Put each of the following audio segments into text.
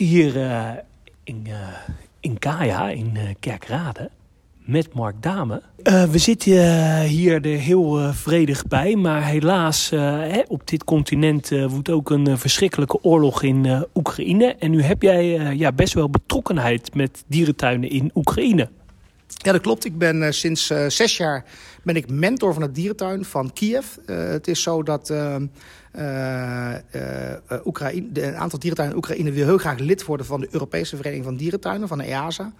zitten hier uh, in, uh, in Kaya, in uh, Kerkrade, met Mark Dame. we zitten hier er heel vredig bij, maar helaas hè, op dit continent woedt ook een verschrikkelijke oorlog in Oekraïne. En nu heb jij ja, best wel betrokkenheid met dierentuinen in Oekraïne. Ja, dat klopt. Ik ben sinds zes jaar ben ik mentor van het dierentuin van Kiev. het is zo dat uh, Oekraïne, een aantal dierentuinen in Oekraïne wil heel graag lid worden van de Europese Vereniging van Dierentuinen, van EASA.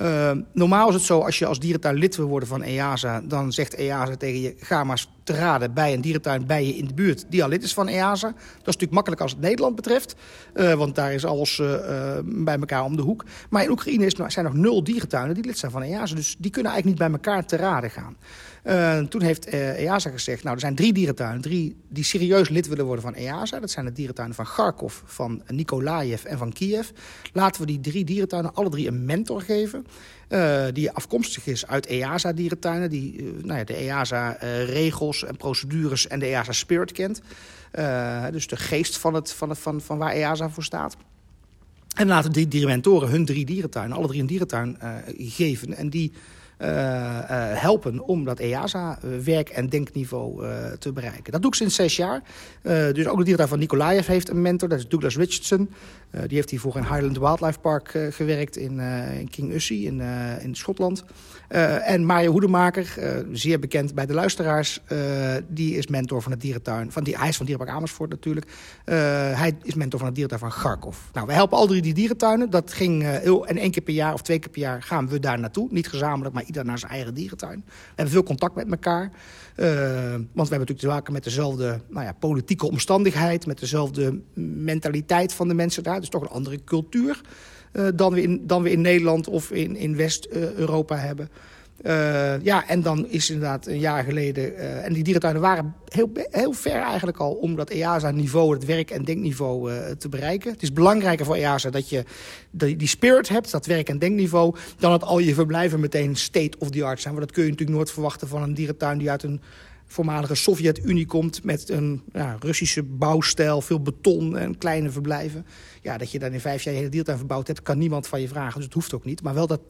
Uh, normaal is het zo, als je als dierentuin lid wil worden van EASA... dan zegt EASA tegen je, ga maar te raden bij een dierentuin bij je in de buurt... die al lid is van EASA. Dat is natuurlijk makkelijk als het Nederland betreft. Want daar is alles bij elkaar om de hoek. Maar in Oekraïne is, zijn nog nul dierentuinen die lid zijn van EASA. Dus die kunnen eigenlijk niet bij elkaar te raden gaan. Toen heeft EASA gezegd, nou er zijn drie dierentuinen... Drie die serieus lid willen worden van EASA. Dat zijn de dierentuinen van Kharkov, van Nikolaev en van Kiev. Laten we die drie dierentuinen alle drie een mentor geven... Uh, die afkomstig is uit EASA-dierentuinen. Die uh, nou ja, de EASA-regels en procedures en de EASA-spirit kent. Dus de geest van, het, van, van, van waar EASA voor staat. En laten die dierenmentoren hun drie dierentuinen, alle drie een dierentuin geven. En die helpen om dat EASA-werk- en denkniveau uh, te bereiken. Dat doe ik sinds zes jaar. dus ook de dierentuin van Nikolaev heeft een mentor, dat is Douglas Richardson. Die heeft hiervoor in Highland Wildlife Park gewerkt in, in King Ussie in, in Schotland. en Mario Hoedemaker, zeer bekend bij de luisteraars, die is mentor van het dierentuin. Van die, hij is van Dierenpark Amersfoort natuurlijk. hij is mentor van het dierentuin van Kharkov. Nou, wij helpen al drie die dierentuinen. Dat ging heel, en één keer per jaar of twee keer per jaar gaan we daar naartoe. Niet gezamenlijk, maar ieder naar zijn eigen dierentuin. We hebben veel contact met elkaar. Want we hebben natuurlijk te maken met dezelfde nou ja, politieke omstandigheid... met dezelfde mentaliteit van de mensen daar. Dus toch een andere cultuur uh, dan, we in, dan we in Nederland of in, in West-Europa hebben. Uh, ja, en dan is inderdaad een jaar geleden... Uh, en die dierentuinen waren heel, heel ver eigenlijk al... om dat EASA-niveau, het werk- en denkniveau te bereiken. Het is belangrijker voor EASA dat je die, die spirit hebt, dat werk- en denkniveau... dan dat al je verblijven meteen state-of-the-art zijn. Want dat kun je natuurlijk nooit verwachten van een dierentuin... die uit een voormalige Sovjet-Unie komt met een ja, Russische bouwstijl, veel beton en kleine verblijven. Ja, dat je dan in vijf jaar je hele diertuin verbouwd hebt, kan niemand van je vragen. Dus het hoeft ook niet. Maar wel dat,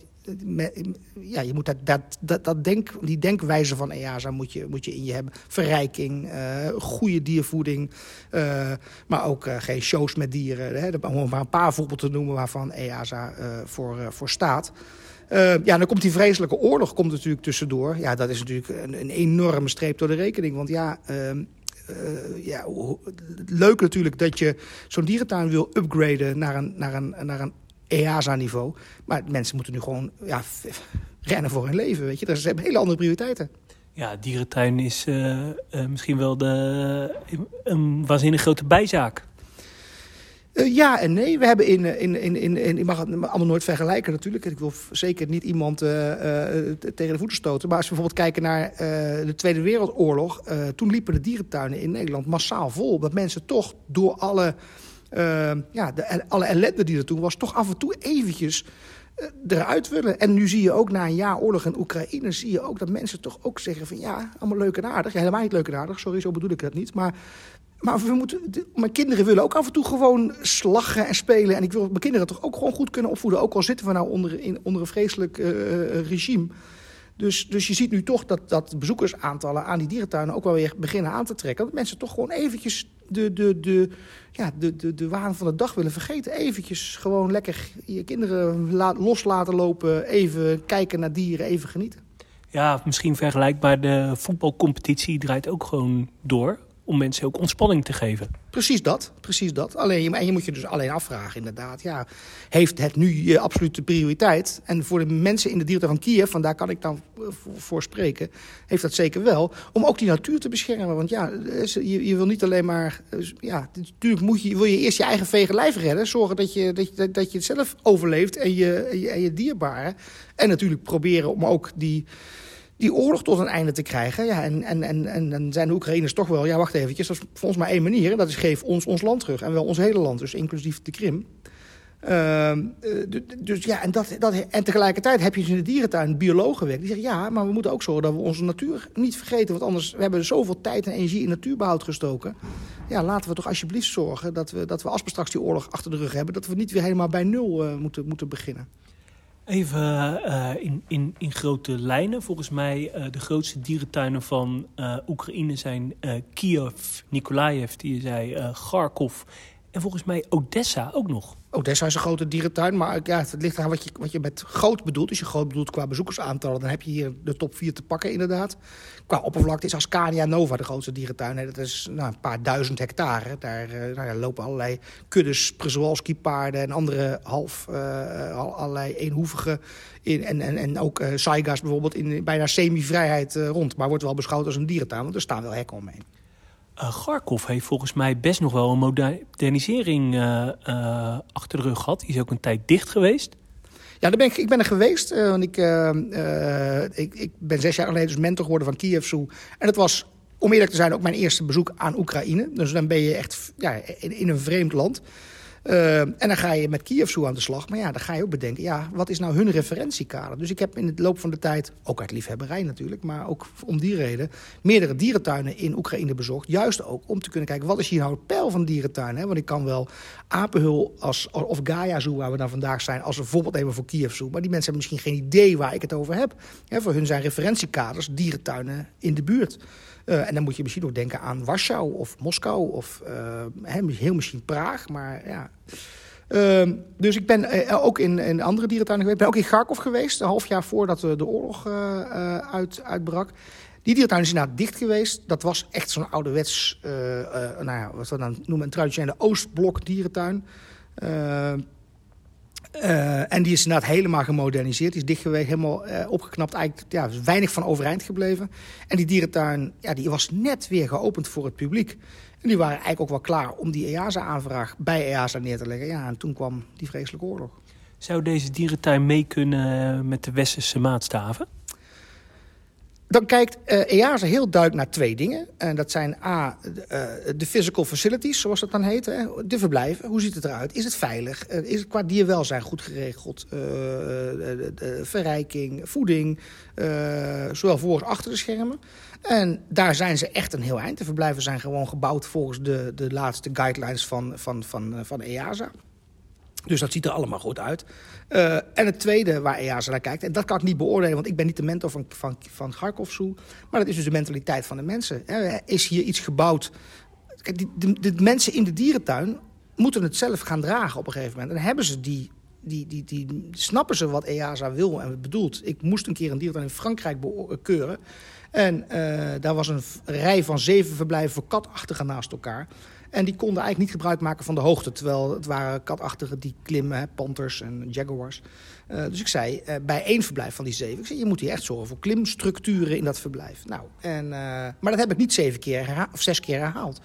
ja, je moet dat, dat, dat, dat denk, die denkwijze van EASA moet je, moet je in je hebben. Verrijking, uh, goede diervoeding, uh, maar ook uh, geen shows met dieren. Hè. Om maar een paar voorbeelden te noemen waarvan EASA voor, voor staat. Uh, ja, dan komt die vreselijke oorlog komt natuurlijk tussendoor. Ja, dat is natuurlijk een, een enorme streep door de rekening. Want ja, uh, ja leuk natuurlijk dat je zo'n dierentuin wil upgraden naar een, naar een, naar een EASA-niveau. Maar mensen moeten nu gewoon ja, rennen voor hun leven, weet je. Dus ze hebben hele andere prioriteiten. Ja, dierentuin is misschien wel de, een waanzinnig grote bijzaak. Uh, ja en nee. We hebben in, in, in, in, in ik mag het allemaal nooit vergelijken natuurlijk. Ik wil zeker niet iemand uh, tegen de voeten stoten. Maar als we bijvoorbeeld kijken naar de Tweede Wereldoorlog... toen liepen de dierentuinen in Nederland massaal vol. Dat mensen toch door alle, ja, de, alle ellende die er toen was... toch af en toe eventjes eruit willen. En nu zie je ook na een jaar oorlog in Oekraïne... zie je ook dat mensen toch ook zeggen van... ja, allemaal leuk en aardig. Helemaal niet leuk en aardig, sorry, zo bedoel ik het niet. Maar maar we moeten, mijn kinderen willen ook af en toe gewoon slagen en spelen. En ik wil mijn kinderen toch ook gewoon goed kunnen opvoeden. Ook al zitten we nou onder, in, onder een vreselijk uh, regime. Dus, dus je ziet nu toch dat, dat bezoekersaantallen aan die dierentuinen ook wel weer beginnen aan te trekken. Dat mensen toch gewoon eventjes de, de, de, ja, de, de, de waan van de dag willen vergeten. Eventjes gewoon lekker je kinderen la, los laten lopen. Even kijken naar dieren, even genieten. Ja, misschien vergelijkbaar. De voetbalcompetitie draait ook gewoon door om mensen ook ontspanning te geven. Precies dat, precies dat. Alleen, en je moet je dus alleen afvragen inderdaad. Ja, heeft het nu je absolute prioriteit? En voor de mensen in de diertuin van Kiev, van daar kan ik dan voor spreken... heeft dat zeker wel, om ook die natuur te beschermen. Want ja, je, je wil niet alleen maar... Ja, natuurlijk moet je, wil je eerst je eigen vege lijf redden. Zorgen dat je, dat je, dat je het zelf overleeft en je, en je, en je dierbaren. En natuurlijk proberen om ook die die oorlog tot een einde te krijgen. Ja, en, en, en, en dan zijn de Oekraïners toch wel... ja, wacht eventjes, dat is ons maar één manier. En dat is geef ons ons land terug. En wel ons hele land, dus inclusief de Krim. Uh, dus ja, en, dat, dat, en tegelijkertijd heb je dus in de dierentuin biologen werk. Die zeggen, ja, maar we moeten ook zorgen dat we onze natuur niet vergeten. Want anders, we hebben zoveel tijd en energie in natuurbehoud gestoken. ja, laten we toch alsjeblieft zorgen dat we, dat we als we straks die oorlog achter de rug hebben... dat we niet weer helemaal bij nul uh, moeten, moeten beginnen. Even uh, in, in, in grote lijnen. Volgens mij uh, de grootste dierentuinen van Oekraïne zijn Kiev, Nikolaev, die je zei, Kharkov en volgens mij Odessa ook nog. Odessa is een grote dierentuin, maar ja, het ligt aan wat je, wat je met groot bedoelt. Als je groot bedoelt qua bezoekersaantallen, dan heb je hier de top 4 te pakken inderdaad. Qua oppervlakte is Ascania Nova de grootste dierentuin. Dat is nou, een paar duizend hectare. Daar uh, nou lopen allerlei kuddes, Przewalski-paarden en andere half, uh, allerlei eenhoevige... In, en, en, en ook uh, saigas bijvoorbeeld in bijna semi-vrijheid rond. Maar wordt wel beschouwd als een dierentuin, want er staan wel hekken omheen. Uh, Garkov heeft volgens mij best nog wel een modernisering uh, uh, achter de rug gehad. Die is ook een tijd dicht geweest. Ja, daar ben ik, ik ben er geweest. want ik, ik, ik, ben zes jaar geleden dus mentor geworden van Kiev En het was, om eerlijk te zijn, ook mijn eerste bezoek aan Oekraïne. Dus dan ben je echt ja, in een vreemd land. Uh, en dan ga je met Kiev zo aan de slag. Maar ja, dan ga je ook bedenken, ja, wat is nou hun referentiekader? Dus ik heb in het loop van de tijd, ook uit liefhebberij natuurlijk... maar ook om die reden, meerdere dierentuinen in Oekraïne bezocht. Juist ook om te kunnen kijken, wat is hier nou het pijl van dierentuinen? Hè? Want ik kan wel Apenhul als, of Gaia Zoo, waar we dan vandaag zijn... als een voorbeeld nemen voor Kiev Zoo. Maar die mensen hebben misschien geen idee waar ik het over heb. voor hun zijn referentiekaders dierentuinen in de buurt. Uh, en dan moet je misschien ook denken aan Warschau of Moskou of uh, heel misschien Praag. Maar ja. Uh, dus ik ben uh, ook in, in andere dierentuinen geweest. Ik ben ook in Kharkov geweest, een half jaar voordat de oorlog uit, uitbrak. Die dierentuin is inderdaad dicht geweest. Dat was echt zo'n ouderwets, nou ja, wat we dan noemen, een traditionele Oostblok dierentuin. Uh, en die is inderdaad helemaal gemoderniseerd. Die is dicht geweest, helemaal uh, opgeknapt. Eigenlijk ja, weinig van overeind gebleven. En die dierentuin ja, die was net weer geopend voor het publiek. En die waren eigenlijk ook wel klaar om die EASA-aanvraag bij EASA neer te leggen. Ja, en toen kwam die vreselijke oorlog. Zou deze dierentuin mee kunnen met de westerse maatstaven? Dan kijkt uh, EASA heel duidelijk naar twee dingen. En dat zijn A, de, uh, physical facilities, zoals dat dan heet. Hè? De verblijven, hoe ziet het eruit? Is het veilig? Uh, is het qua dierwelzijn goed geregeld? De, de, verrijking, voeding, zowel voor als achter de schermen. En daar zijn ze echt een heel eind. De verblijven zijn gewoon gebouwd volgens de, de laatste guidelines van, van, van, van EASA. Dus dat ziet er allemaal goed uit. Uh, en het tweede waar EASA naar kijkt, en dat kan ik niet beoordelen... want ik ben niet de mentor van, van, van Kharkov maar dat is dus de mentaliteit van de mensen. Is hier iets gebouwd... Kijk, de, mensen in de dierentuin moeten het zelf gaan dragen op een gegeven moment. En hebben ze die, die, die, die, snappen ze wat EASA wil en bedoelt. Ik moest een keer een dierentuin in Frankrijk keuren... En uh, daar was een rij van zeven verblijven voor katachtigen naast elkaar. En die konden eigenlijk niet gebruik maken van de hoogte. Terwijl het waren katachtigen die klimmen, panthers en jaguars. Uh, dus ik zei, uh, bij één verblijf van die zeven... Ik zei, je moet hier echt zorgen voor klimstructuren in dat verblijf. Nou, en, uh, maar dat heb ik niet zeven keer of zes keer herhaald.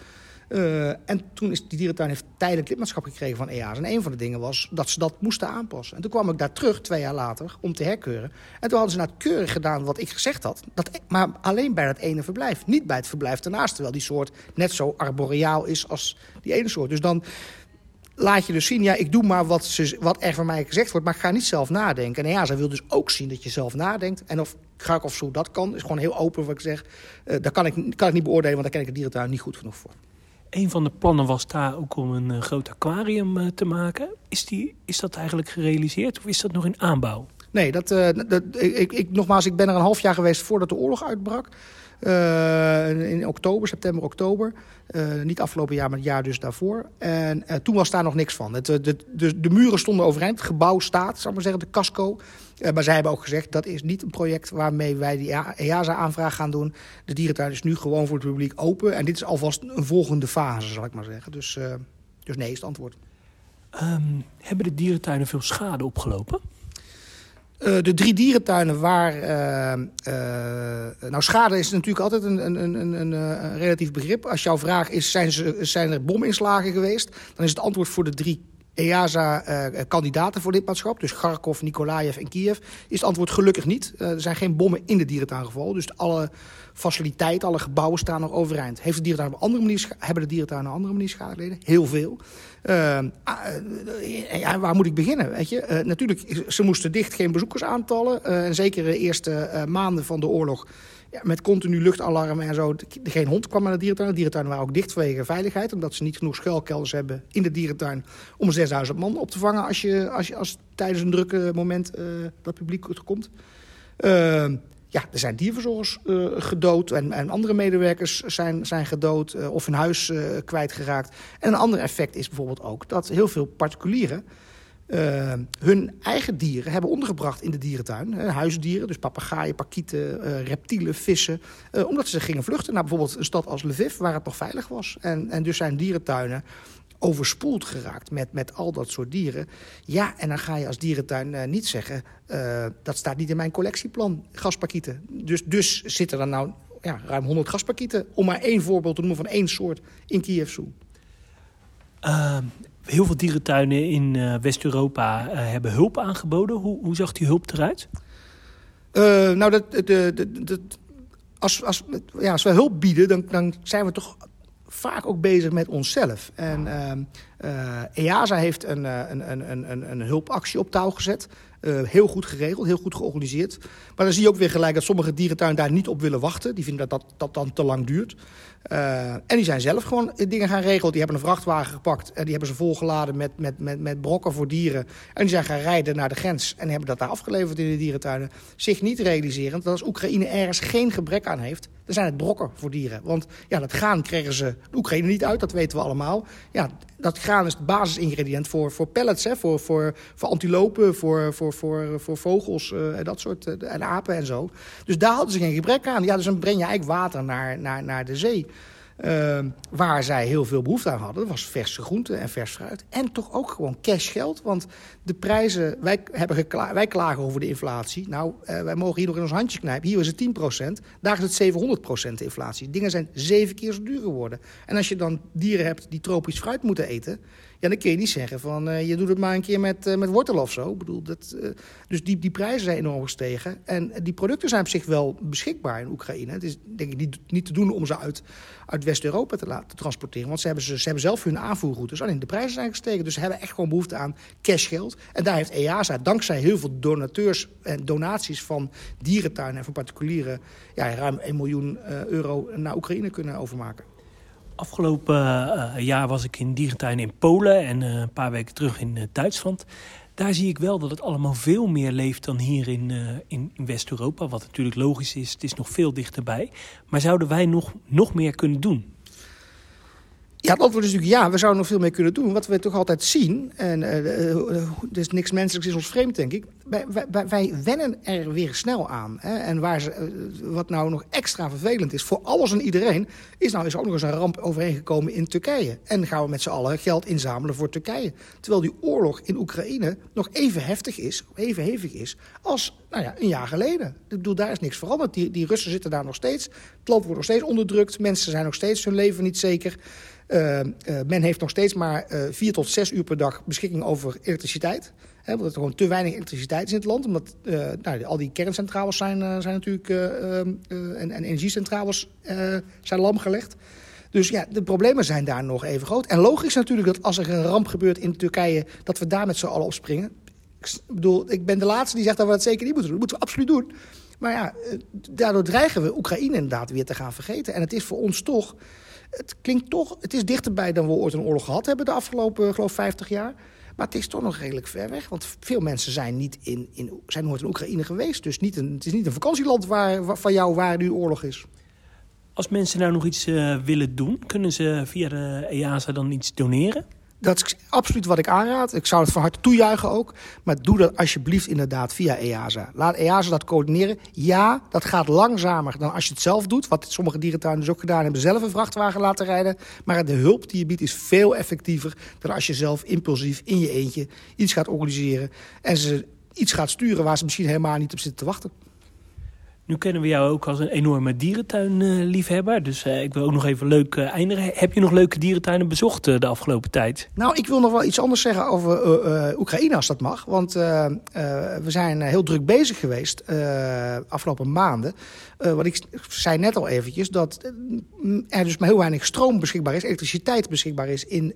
Uh, en toen is die dierentuin heeft tijdelijk lidmaatschap gekregen van EA's. En een van de dingen was dat ze dat moesten aanpassen. En toen kwam ik daar terug, twee jaar later, om te herkeuren. En toen hadden ze nou keurig gedaan wat ik gezegd had. Dat, e- maar alleen bij dat ene verblijf. Niet bij het verblijf daarnaast. Terwijl die soort net zo arboreaal is als die ene soort. Dus dan laat je dus zien, ja, ik doe maar wat, ze, wat er van mij gezegd wordt... maar ik ga niet zelf nadenken. En ja, ze wil dus ook zien dat je zelf nadenkt. En of ik of zo dat kan, is gewoon heel open wat ik zeg. Uh, daar kan ik, kan ik niet beoordelen, want daar ken ik het dierentuin niet goed genoeg voor. Een van de plannen was daar ook om een uh, groot aquarium uh, te maken. Is, die, is dat eigenlijk gerealiseerd of is dat nog in aanbouw? Nee, dat, uh, dat, ik, ik, nogmaals, ik ben er een half jaar geweest voordat de oorlog uitbrak. in oktober, september, oktober. niet afgelopen jaar, maar het jaar dus daarvoor. En toen was daar nog niks van. Het, de, de, de muren stonden overeind, het gebouw staat, zal ik maar zeggen, de casco. Uh, maar zij hebben ook gezegd, dat is niet een project waarmee wij die EASA-aanvraag gaan doen. De dierentuin is nu gewoon voor het publiek open. En dit is alvast een volgende fase, zal ik maar zeggen. Dus, uh, dus nee is het antwoord. Um, hebben de dierentuinen veel schade opgelopen? Uh, de drie dierentuinen waar... nou, schade is natuurlijk altijd een, een, een, een, een relatief begrip. Als jouw vraag is, zijn, ze, zijn er bominslagen geweest? Dan is het antwoord voor de drie EASA-kandidaten uh, voor lidmaatschap, dus Kharkov, Nikolaev en Kiev, is het antwoord gelukkig niet. Uh, er zijn geen bommen in de dierentuin gevallen, dus alle faciliteiten, alle gebouwen staan nog overeind. Heeft de dierentuin op andere manier, hebben de dierentuinen op een andere manier schade geleden? Heel veel. Uh, ja, waar moet ik beginnen? Weet je? natuurlijk, ze moesten dicht, geen bezoekersaantallen. en zeker de eerste maanden van de oorlog met continu luchtalarmen en zo. Geen hond kwam naar de dierentuin. De dierentuinen waren ook dicht vanwege veiligheid. Omdat ze niet genoeg schuilkelders hebben in de dierentuin... om 6000 man op te vangen als, je, als, je, als tijdens een drukke moment uh, dat publiek komt. Uh, ja, er zijn dierverzorgers uh, gedood en, en, andere medewerkers zijn, zijn gedood uh, of hun huis kwijtgeraakt. En een ander effect is bijvoorbeeld ook dat heel veel particulieren uh, hun eigen dieren hebben ondergebracht in de dierentuin. Uh, huisdieren, dus papegaaien, pakieten, uh, reptielen, vissen. omdat ze gingen vluchten naar bijvoorbeeld een stad als Lviv, waar het nog veilig was. En, en dus zijn dierentuinen overspoeld geraakt met, met al dat soort dieren. Ja, en dan ga je als dierentuin niet zeggen... dat staat niet in mijn collectieplan, gaspakieten. Dus, dus zitten er nou ja, ruim 100 gaspakieten... om maar één voorbeeld te noemen van één soort in Kiev Zoo. Ehm, heel veel dierentuinen in uh, West-Europa uh, hebben hulp aangeboden. Hoe, hoe zag die hulp eruit? Uh, nou, dat, als, als, ja, als we hulp bieden, dan, dan zijn we toch vaak ook bezig met onszelf. En EASA heeft een, een, een, een, een hulpactie op touw gezet. Uh, heel goed geregeld, heel goed georganiseerd. Maar dan zie je ook weer gelijk dat sommige dierentuinen daar niet op willen wachten. Die vinden dat, dat dan te lang duurt. Uh, en die zijn zelf gewoon dingen gaan regelen. Die hebben een vrachtwagen gepakt en die hebben ze volgeladen met, met, met, met brokken voor dieren. En die zijn gaan rijden naar de grens en hebben dat daar afgeleverd in de dierentuinen. Zich niet realiserend dat als Oekraïne ergens geen gebrek aan heeft, dan zijn het brokken voor dieren. Want ja, dat graan kregen ze Oekraïne niet uit, dat weten we allemaal. Ja, dat graan is het basisingrediënt voor, voor pellets, hè, voor, voor, voor antilopen, voor, voor, voor, voor vogels uh, dat soort, en apen en zo. Dus daar hadden ze geen gebrek aan. Ja, dus dan breng je eigenlijk water naar, naar, naar de zee. Uh, waar zij heel veel behoefte aan hadden, was verse groenten en vers fruit. En toch ook gewoon cashgeld. Want de prijzen, wij, hebben wij klagen over de inflatie. Nou, uh, wij mogen hier nog in ons handje knijpen. Hier is het 10%, daar is het 700% inflatie. Dingen zijn zeven keer zo duur geworden. En als je dan dieren hebt die tropisch fruit moeten eten... Ja, dan kun je niet zeggen van uh, je doet het maar een keer met, uh, met wortel of zo. Ik bedoel, dat, uh, dus die, die prijzen zijn enorm gestegen. En die producten zijn op zich wel beschikbaar in Oekraïne. Het is denk ik niet, niet te doen om ze uit, uit West-Europa te laten transporteren. Want ze hebben, ze, ze hebben zelf hun aanvoerroutes. Alleen de prijzen zijn gestegen. Dus ze hebben echt gewoon behoefte aan cashgeld. En daar heeft EASA dankzij heel veel donateurs en donaties van dierentuinen en van particulieren... Ja, ruim 1 miljoen euro naar Oekraïne kunnen overmaken. Afgelopen uh, jaar was ik in dierentuinen in Polen en uh, een paar weken terug in uh, Duitsland. Daar zie ik wel dat het allemaal veel meer leeft dan hier in, in, in West-Europa. Wat natuurlijk logisch is, het is nog veel dichterbij. Maar zouden wij nog, nog meer kunnen doen? Ja, het antwoord is natuurlijk ja, we zouden nog veel meer kunnen doen. Wat we toch altijd zien, en uh, is niks menselijks is ons vreemd, denk ik. Wij, wij, wij wennen er weer snel aan. Hè? En waar ze, wat nou nog extra vervelend is voor alles en iedereen... is nou is ook nog eens een ramp overeengekomen in Turkije. En gaan we met z'n allen geld inzamelen voor Turkije. Terwijl die oorlog in Oekraïne nog even heftig is, even hevig is... als nou ja, een jaar geleden. Ik bedoel, daar is niks veranderd. Die, die Russen zitten daar nog steeds. Het land wordt nog steeds onderdrukt. Mensen zijn nog steeds hun leven niet zeker... Uh, uh, men heeft nog steeds maar uh, vier tot zes uur per dag beschikking over elektriciteit. Hè, omdat er gewoon te weinig elektriciteit is in het land. Omdat nou, al die kerncentrales zijn, zijn natuurlijk, en, en, energiecentrales zijn lam gelegd. Dus ja, de problemen zijn daar nog even groot. En logisch natuurlijk dat als er een ramp gebeurt in Turkije... dat we daar met z'n allen op springen. Ik bedoel, ik ben de laatste die zegt dat we dat zeker niet moeten doen. Dat moeten we absoluut doen. Maar ja, daardoor dreigen we Oekraïne inderdaad weer te gaan vergeten. En het is voor ons toch het klinkt toch, het is dichterbij dan we ooit een oorlog gehad hebben de afgelopen, geloof 50 jaar. Maar het is toch nog redelijk ver weg. Want veel mensen zijn, niet in, in, zijn nooit in Oekraïne geweest. Dus niet een, het is niet een vakantieland waar, van jou waar nu oorlog is. Als mensen nou nog iets uh, willen doen, kunnen ze via de EASA dan iets doneren? Dat is absoluut wat ik aanraad. Ik zou het van harte toejuichen ook. Maar doe dat alsjeblieft inderdaad via EASA. Laat EASA dat coördineren. Ja, dat gaat langzamer dan als je het zelf doet. Wat sommige dierentuinen dus ook gedaan hebben. Zelf een vrachtwagen laten rijden. Maar de hulp die je biedt is veel effectiever... dan als je zelf impulsief in je eentje iets gaat organiseren. En ze iets gaat sturen waar ze misschien helemaal niet op zitten te wachten. Nu kennen we jou ook als een enorme dierentuinliefhebber. Dus uh, ik wil ook nog even leuk uh, eindigen. Heb je nog leuke dierentuinen bezocht uh, de afgelopen tijd? Nou, ik wil nog wel iets anders zeggen over Oekraïne, als dat mag. Want we zijn heel druk bezig geweest afgelopen maanden. wat ik zei net al eventjes, dat er dus maar heel weinig stroom beschikbaar is. Elektriciteit beschikbaar is in,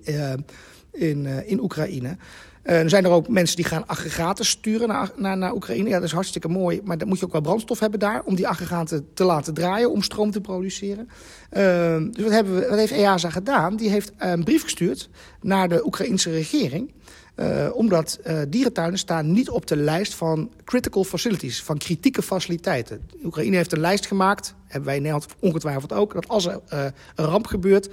in, in Oekraïne. Uh, er zijn er ook mensen die gaan aggregaten sturen naar, naar, naar Oekraïne. Ja, dat is hartstikke mooi. Maar dan moet je ook wel brandstof hebben daar... om die aggregaten te laten draaien, om stroom te produceren. Uh, dus wat, hebben we, wat heeft EASA gedaan? Die heeft een brief gestuurd naar de Oekraïnse regering... Uh, omdat uh, dierentuinen staan niet op de lijst van critical facilities, van kritieke faciliteiten. Oekraïne heeft een lijst gemaakt, hebben wij in Nederland ongetwijfeld ook, dat als er uh, een ramp gebeurt,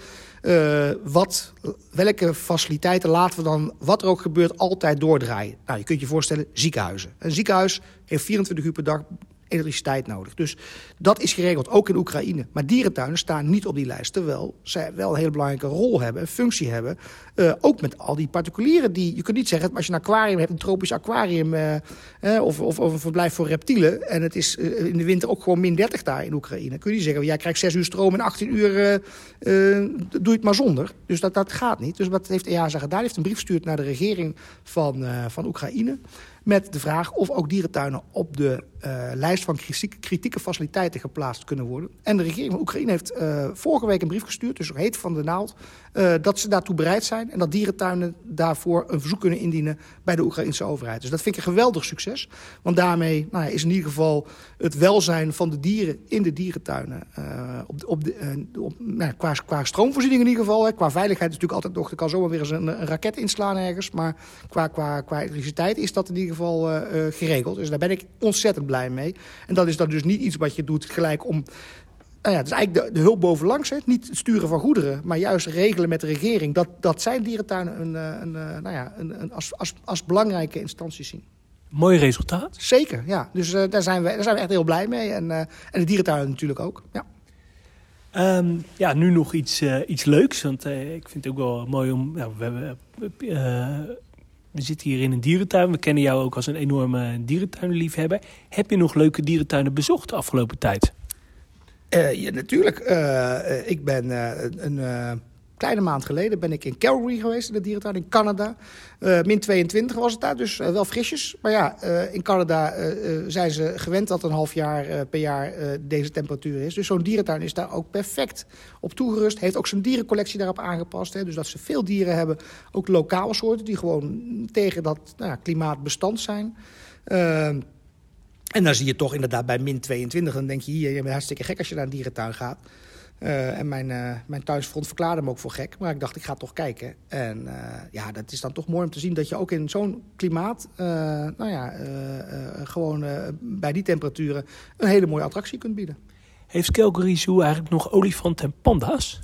wat, welke faciliteiten laten we dan, wat er ook gebeurt, altijd doordraaien. Nou, je kunt je voorstellen, ziekenhuizen. Een ziekenhuis heeft 24 uur per dag elektriciteit nodig. Dus dat is geregeld, ook in Oekraïne. Maar dierentuinen staan niet op die lijst. Terwijl zij wel een hele belangrijke rol hebben, een functie hebben. Uh, ook met al die particulieren. Die, je kunt niet zeggen, als je een aquarium hebt, een tropisch aquarium... Uh, uh, of, of, of, een verblijf voor reptielen... en het is in de winter ook gewoon min 30 daar in Oekraïne... kun je niet zeggen, jij krijgt 6 uur stroom en 18 uur doe je het maar zonder. Dus dat, dat gaat niet. Dus wat heeft EASA gedaan? heeft een brief gestuurd naar de regering van, van Oekraïne... Met de vraag of ook dierentuinen op de uh, lijst van kritieke faciliteiten geplaatst kunnen worden. En de regering van Oekraïne heeft uh, vorige week een brief gestuurd, dus heet van de naald, uh, dat ze daartoe bereid zijn. En dat dierentuinen daarvoor een verzoek kunnen indienen bij de Oekraïnse overheid. Dus dat vind ik een geweldig succes. Want daarmee nou is in ieder geval het welzijn van de dieren in de dierentuinen. op, op de, op, nou, qua, qua stroomvoorziening in ieder geval. Hè. Qua veiligheid is natuurlijk altijd nog, er kan zomaar weer eens een, een raket inslaan ergens. Maar qua, qua, qua elektriciteit is dat in ieder geval geregeld. Dus daar ben ik ontzettend blij mee. En dat is dan dus niet iets wat je doet gelijk om... Nou ja, het is eigenlijk de, de hulp bovenlangs. Hè. Niet het sturen van goederen, maar juist regelen met de regering... dat, dat zijn dierentuinen een, een, een, nou ja, een, een, als, als, als belangrijke instanties zien. Mooi resultaat. Zeker, ja. Dus uh, daar, zijn we, daar zijn we echt heel blij mee. En, uh, en de dierentuinen natuurlijk ook, ja. Um, ja, nu nog iets, uh, iets leuks. Want ik vind het ook wel mooi om... Nou, we hebben we zitten hier in een dierentuin. We kennen jou ook als een enorme dierentuinliefhebber. Heb je nog leuke dierentuinen bezocht de afgelopen tijd? Uh, ja, natuurlijk. Uh, ik ben een kleine maand geleden ben ik in Calgary geweest, in de dierentuin in Canada. Uh, min 22 was het daar, dus uh, wel frisjes. Maar ja, uh, in Canada zijn ze gewend dat een half jaar per jaar deze temperatuur is. Dus zo'n dierentuin is daar ook perfect op toegerust. Heeft ook zijn dierencollectie daarop aangepast. Hè, dus dat ze veel dieren hebben, ook lokale soorten... die gewoon tegen dat nou, klimaat bestand zijn... en dan zie je toch inderdaad bij min 22, dan denk je hier, je bent hartstikke gek als je naar een dierentuin gaat. Uh, en mijn, uh, mijn thuisfront verklaarde me ook voor gek. Maar ik dacht, ik ga toch kijken. En uh, ja, dat is dan toch mooi om te zien dat je ook in zo'n klimaat... nou ja, gewoon bij die temperaturen een hele mooie attractie kunt bieden. Heeft Calgary Zoo eigenlijk nog olifanten en panda's?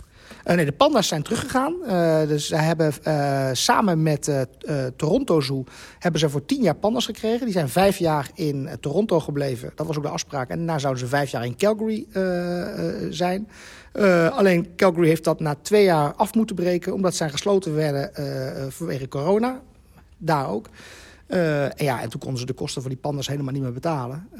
Uh, nee, de panda's zijn teruggegaan. Uh, dus ze hebben uh, samen met Toronto Zoo hebben ze voor tien jaar panda's gekregen. Die zijn vijf jaar in Toronto gebleven. Dat was ook de afspraak. En daarna zouden ze vijf jaar in Calgary zijn. alleen Calgary heeft dat na twee jaar af moeten breken... omdat zij gesloten werden vanwege corona. Daar ook. En, ja, en toen konden ze de kosten van die pandas helemaal niet meer betalen. Uh,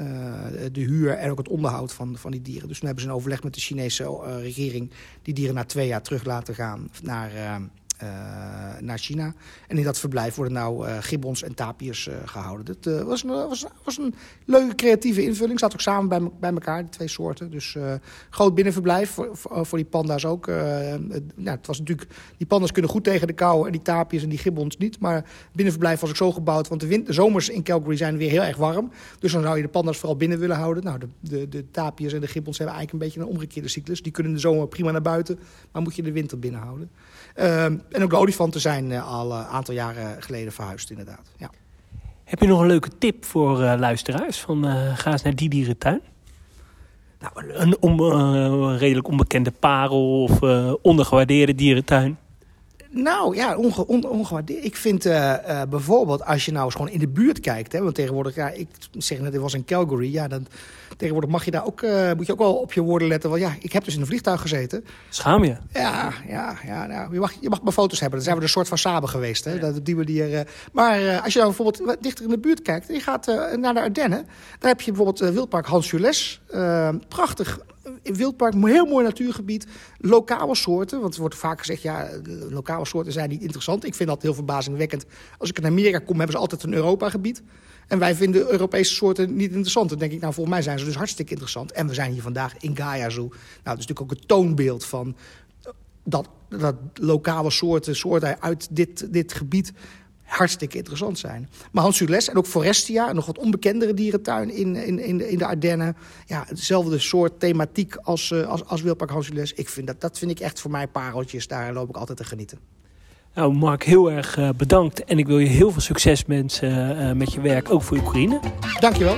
de huur en ook het onderhoud van, van die dieren. Dus toen hebben ze een overleg met de Chinese uh, regering... die dieren na twee jaar terug laten gaan naar naar China. En in dat verblijf worden nou uh, gibbons en tapirs uh, gehouden. Dat was, een, was, was een leuke creatieve invulling. Zat ook samen bij, bij elkaar, de twee soorten. Dus groot binnenverblijf voor, voor, die panda's ook. nou, het was natuurlijk, die panda's kunnen goed tegen de kou en die tapirs en die gibbons niet. Maar het binnenverblijf was ook zo gebouwd. Want de zomers in Calgary zijn weer heel erg warm. Dus dan zou je de panda's vooral binnen willen houden. Nou, de, de, de tapirs en de gibbons hebben eigenlijk een beetje een omgekeerde cyclus. Die kunnen de zomer prima naar buiten, maar moet je de winter binnen houden. Ehm, en ook de olifanten zijn uh, al een aantal jaren geleden verhuisd, inderdaad. Ja. Heb je nog een leuke tip voor uh, luisteraars? Van, ga eens naar die dierentuin. Nou, een redelijk onbekende parel of ondergewaardeerde dierentuin. Nou ja, onge, on, ongewaardeerd. Ik vind uh, uh, bijvoorbeeld als je nou eens gewoon in de buurt kijkt. Hè, want tegenwoordig, ja, ik zeg net, dit was in Calgary. Ja, dan, tegenwoordig mag je daar ook, uh, moet je ook wel op je woorden letten. Want ja, ik heb dus in een vliegtuig gezeten. Schaam je? Ja, ja, ja nou, je, mag, je mag maar foto's hebben. Dan zijn we een soort van samen geweest. Hè, ja. dat, die manier, maar als je nou bijvoorbeeld dichter in de buurt kijkt. En je gaat naar de Ardennen. Daar heb je bijvoorbeeld Wildpark Hans Jules. prachtig wildpark, een heel mooi natuurgebied. Lokale soorten, want er wordt vaak gezegd... ja, lokale soorten zijn niet interessant. Ik vind dat heel verbazingwekkend. Als ik in Amerika kom, hebben ze altijd een Europa-gebied. En wij vinden Europese soorten niet interessant. Dan denk ik, nou, volgens mij zijn ze dus hartstikke interessant. En we zijn hier vandaag in Gaia Zoo. Nou, dat is natuurlijk ook het toonbeeld van... dat, dat lokale soorten, soorten uit dit, dit gebied hartstikke interessant zijn. Maar Hans Sules en ook Forestia, een nog wat onbekendere dierentuin in, in, in, de, in de Ardennen. Ja, hetzelfde soort thematiek als, uh, als, als Wildpark Hans Sules. Ik vind dat, dat vind ik echt voor mij pareltjes. Daar loop ik altijd te genieten. Nou, Mark, heel erg uh, bedankt. En ik wil je heel veel succes mensen, uh, met je werk, ook voor Oekraïne. Dankjewel.